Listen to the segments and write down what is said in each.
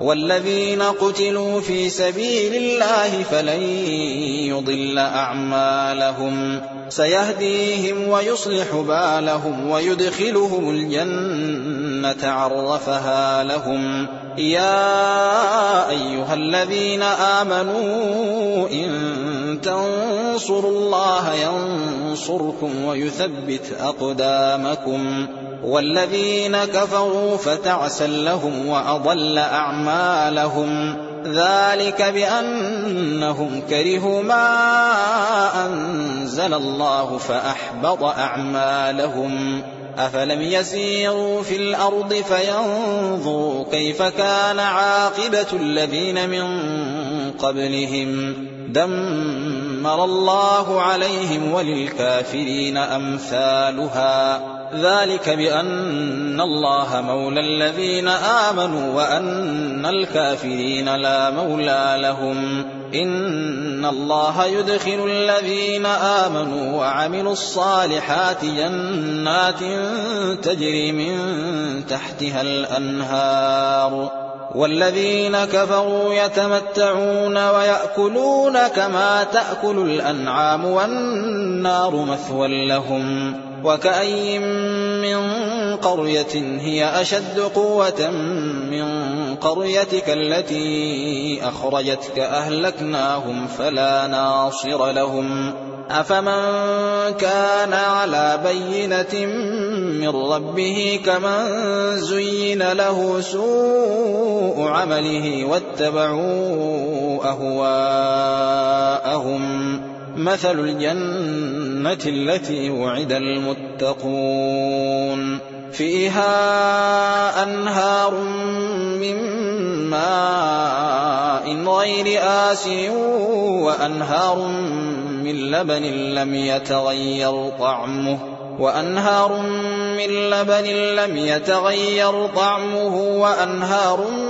والذين قتلوا في سبيل الله فلن يضل أعمالهم. سيهديهم ويصلح بالهم ويدخلهم الجنة عرفها لهم. يا أيها الذين آمنوا إن تنصروا الله ينصركم ويثبت أقدامكم. والذين كفروا فتعسا لهم وأضل أعمالهم. ذلك بأنهم كرهوا ما أنزل الله فأحبط أعمالهم. أفلم يسيروا في الأرض فينظروا كيف كان عاقبة الذين من قبلهم. دمر الله عليهم وللكافرين أمثالها. ذلك بأن الله مولى الذين آمنوا وأن الكافرين لا مولى لهم. إن الله يدخل الذين آمنوا وعملوا الصالحات جنات تجري من تحتها الأنهار. والذين كفروا يتمتعون ويأكلون كما تأكل الأنعام والنار مثوى لهم. وكأي من قرية هي أشد قوة من قريتك التي أخرجتك أهلكناهم فلا ناصر لهم. أفمن كان على بينة من ربه كمن زين له سوء عمله واتبعوا أهواءهم. مثل الجنة التي وعد المتقون فيها أنهار من ماء غير آسن وأنهار من لبن لم يتغير طعمه وأنهار من لبن لم يتغير طعمه وأنهار من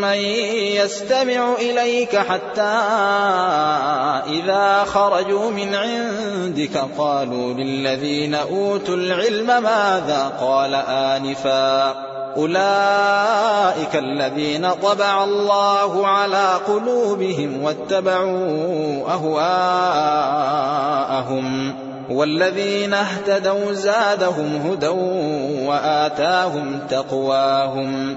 من يستمع إليك حتى إذا خرجوا من عندك قالوا للذين أوتوا العلم ماذا قال آنفا أولئك الذين طبع الله على قلوبهم واتبعوا أهواءهم والذين اهتدوا زادهم هدى وآتاهم تقواهم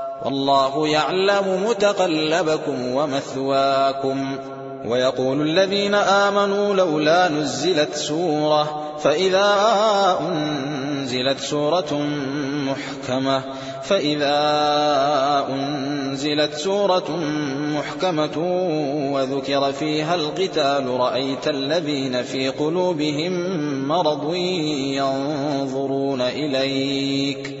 والله يعلم متقلبكم ومثواكم ويقول الذين آمنوا لولا نزلت سورة فإذا أنزلت سورة محكمة فإذا أنزلت سورة محكمة وذكر فيها القتال رأيت الذين في قلوبهم مرض ينظرون إليك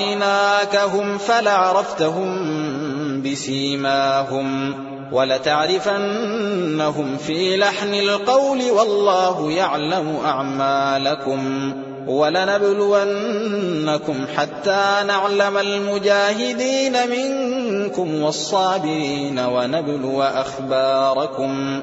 لأريناكهم فلعرفتهم بسيماهم ولتعرفنهم في لحن القول والله يعلم أعمالكم ولنبلونكم حتى نعلم المجاهدين منكم والصابرين ونبلو أخباركم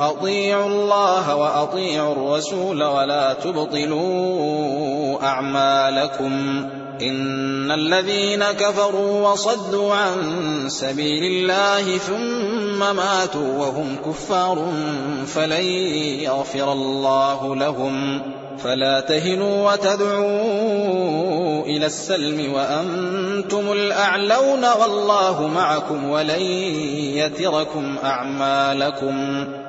أطيعوا الله وأطيعوا الرسول ولا تبطلوا أعمالكم. إن الذين كفروا وصدوا عن سبيل الله ثم ماتوا وهم كفار فلن يغفر الله لهم. فلا تهنوا وتدعوا إلى السلم وأنتم الأعلون والله معكم ولن يتركم أعمالكم.